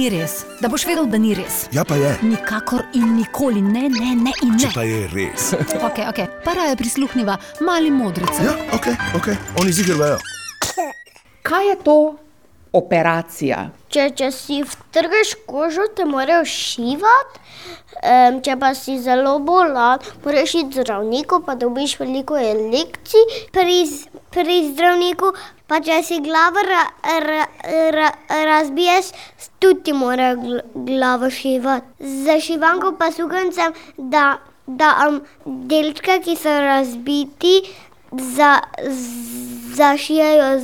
ni res, da boš vedel, da ni res. Ja, pa je. Nikakor in nikoli, ne, ne, ne in Če ne. pa je res. Okay, okay. Para je prisluhnila mali modrici. Ja, ok, ok, oni ziger vejo. Kaj je to operacija? Če, če si vtrgaš kožo, te morajo šivati. Um, če pa si zelo bolan, moraš iti zdravniku, pa dobiš veliko lekcij pri, pri zdravniku. Pa če si glavo ra, ra, ra, razbiješ, tudi ti mora gl- glavo šivati. Za šivanko pa sugancem, da, da um, delčke, ki so razbiti, za, zašijajo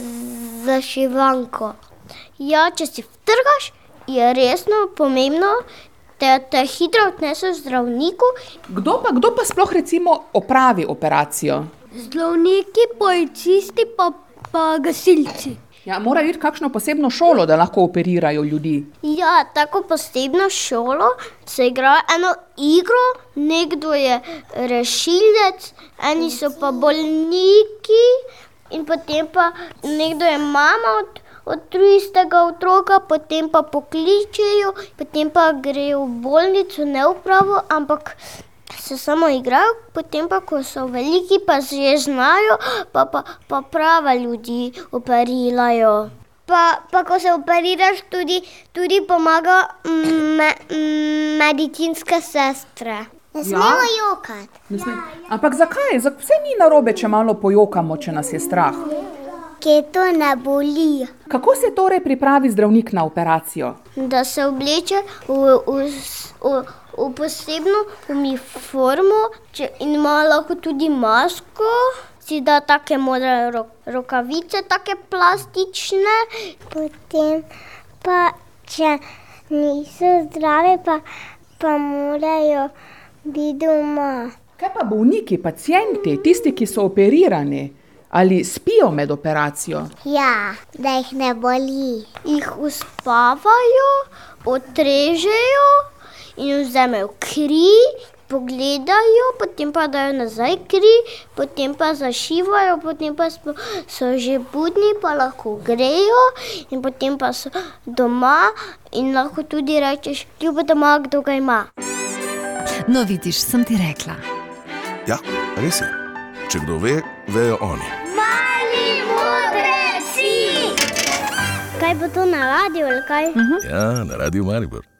za šivanko. Ja, če si vtrgaš, je resno pomembno, da te hitro odneseš zdravniku. Kdo pa, kdo pa sploh recimo opravi operacijo? Zdravniki, policisti, pa, pa gasilci. Ja, morajo iti kakšno posebno šolo, da lahko operirajo ljudi. Ja, tako posebno šolo se igra eno igro, nekdo je rešilec, eni so pa bolniki, in potem pa nekdo je mama od, od drugega otroka, potem pa pokličejo, potem pa grejo v bolnico, ne v pravo, ampak se samo igrajo, potem pa, ko so veliki, pa že znajo, pa, pa, pa prava ljudi operirajo. Pa, pa ko se operiraš, tudi, tudi pomaga mm, me, mm, medicinska sestra. Ne smemo jokati. Ne sme- Ampak zakaj? Zak- Vse ni narobe, če malo pojokamo, če nas je strah. Kje to ne boli? Kako se torej pripravi zdravnik na operacijo? Da se obleče v, v, v, v posebno uniformo če, in ima lahko tudi masko. Si da take modre ro, rokavice, take plastične. Potem pa, če niso zdrave, pa, pa morajo biti doma. Kaj pa bolniki, pacijenti, tisti, ki so operirani ali spijo med operacijo? Ja, da jih ne boli. Jih uspavajo, odrežejo in vzamejo kri, pogledajo, potem pa dajo nazaj kri, potem pa zašivajo, potem pa smo, so že budni, pa lahko grejo in potem pa so doma in lahko tudi rečeš, ljubo doma, kdo ga ima. No, vidiš, sem ti rekla. Ja, res je. Če kdo ve, vejo oni. Mali modreci! Kaj bo to na radiju ali kaj? Ja, na radiju Maribor.